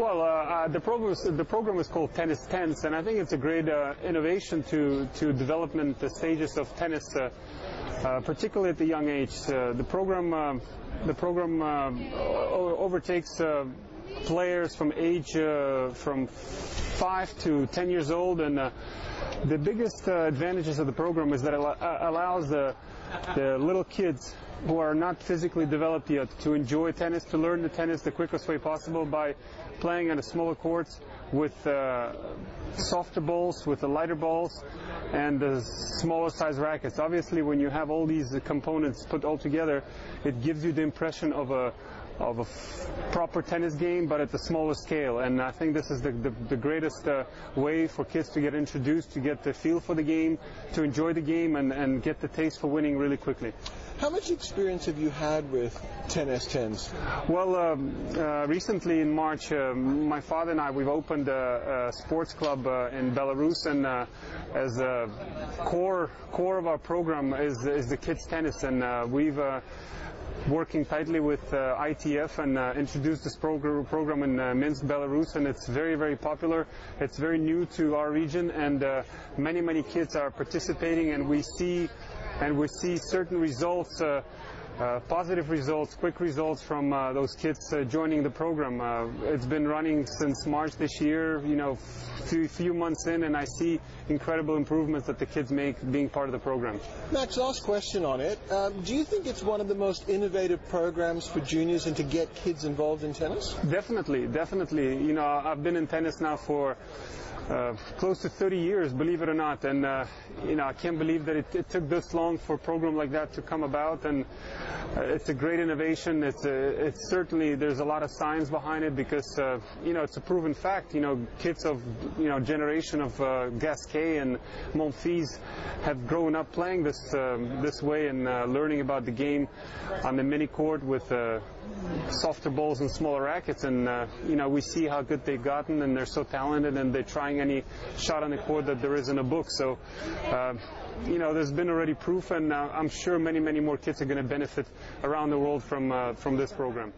Well, uh, uh, the program is, the program is called Tennis Tens, and I think it's a great uh, innovation to to development the stages of tennis, uh, uh, particularly at the young age. Uh, the program the program overtakes players from age from five to ten years old, and uh, the biggest uh, advantages of the program is that it uh, allows the the little kids who are not physically developed yet to enjoy tennis, to learn the tennis the quickest way possible by playing on a smaller courts with uh, softer balls, with the lighter balls, and the smaller size rackets. Obviously, when you have all these components put all together, it gives you the impression of a of a f- proper tennis game, but at a smaller scale. And I think this is the, the, the greatest uh, way for kids to get introduced, to get the feel for the game, to enjoy the game, and, and get the taste for winning really quickly. How much experience have you had with tennis tens? Well, um, uh, recently in March, uh, my father and I we've opened a, a sports club uh, in Belarus, and uh, as a core core of our program is is the kids tennis, and uh, we've working tightly with uh, ITF and uh, introduced this progr- program in uh, Minsk, Belarus, and it's very, very popular. It's very new to our region, and many, many kids are participating, and we see and we see certain results positive results, quick results from uh, those kids uh, joining the program. it's been running since March this year, you know, few, few months in, and I see incredible improvements that the kids make being part of the program. Max, last question on it. Um, do you think it's one of the most innovative programs for juniors and to get kids involved in tennis? Definitely, definitely. You know, I've been in tennis now for uh, close to 30 years, believe it or not. And, uh, you know, I can't believe that it, it, took this long for a program like that to come about. And uh, it's a great innovation. It's, a, it's certainly, there's a lot of science behind it because, uh, you know, it's a proven fact. You know, kids of, you know, generation of uh, Gasquet and Monfils have grown up playing this, um, this way and learning about the game on the mini court with softer balls and smaller rackets. And, you know, we see how good they've gotten and they're so talented and they're trying any shot on the court that there is in a book. So, uh, you know, there's been already proof, and uh, I'm sure many, many more kids are going to benefit around the world from uh, from this program.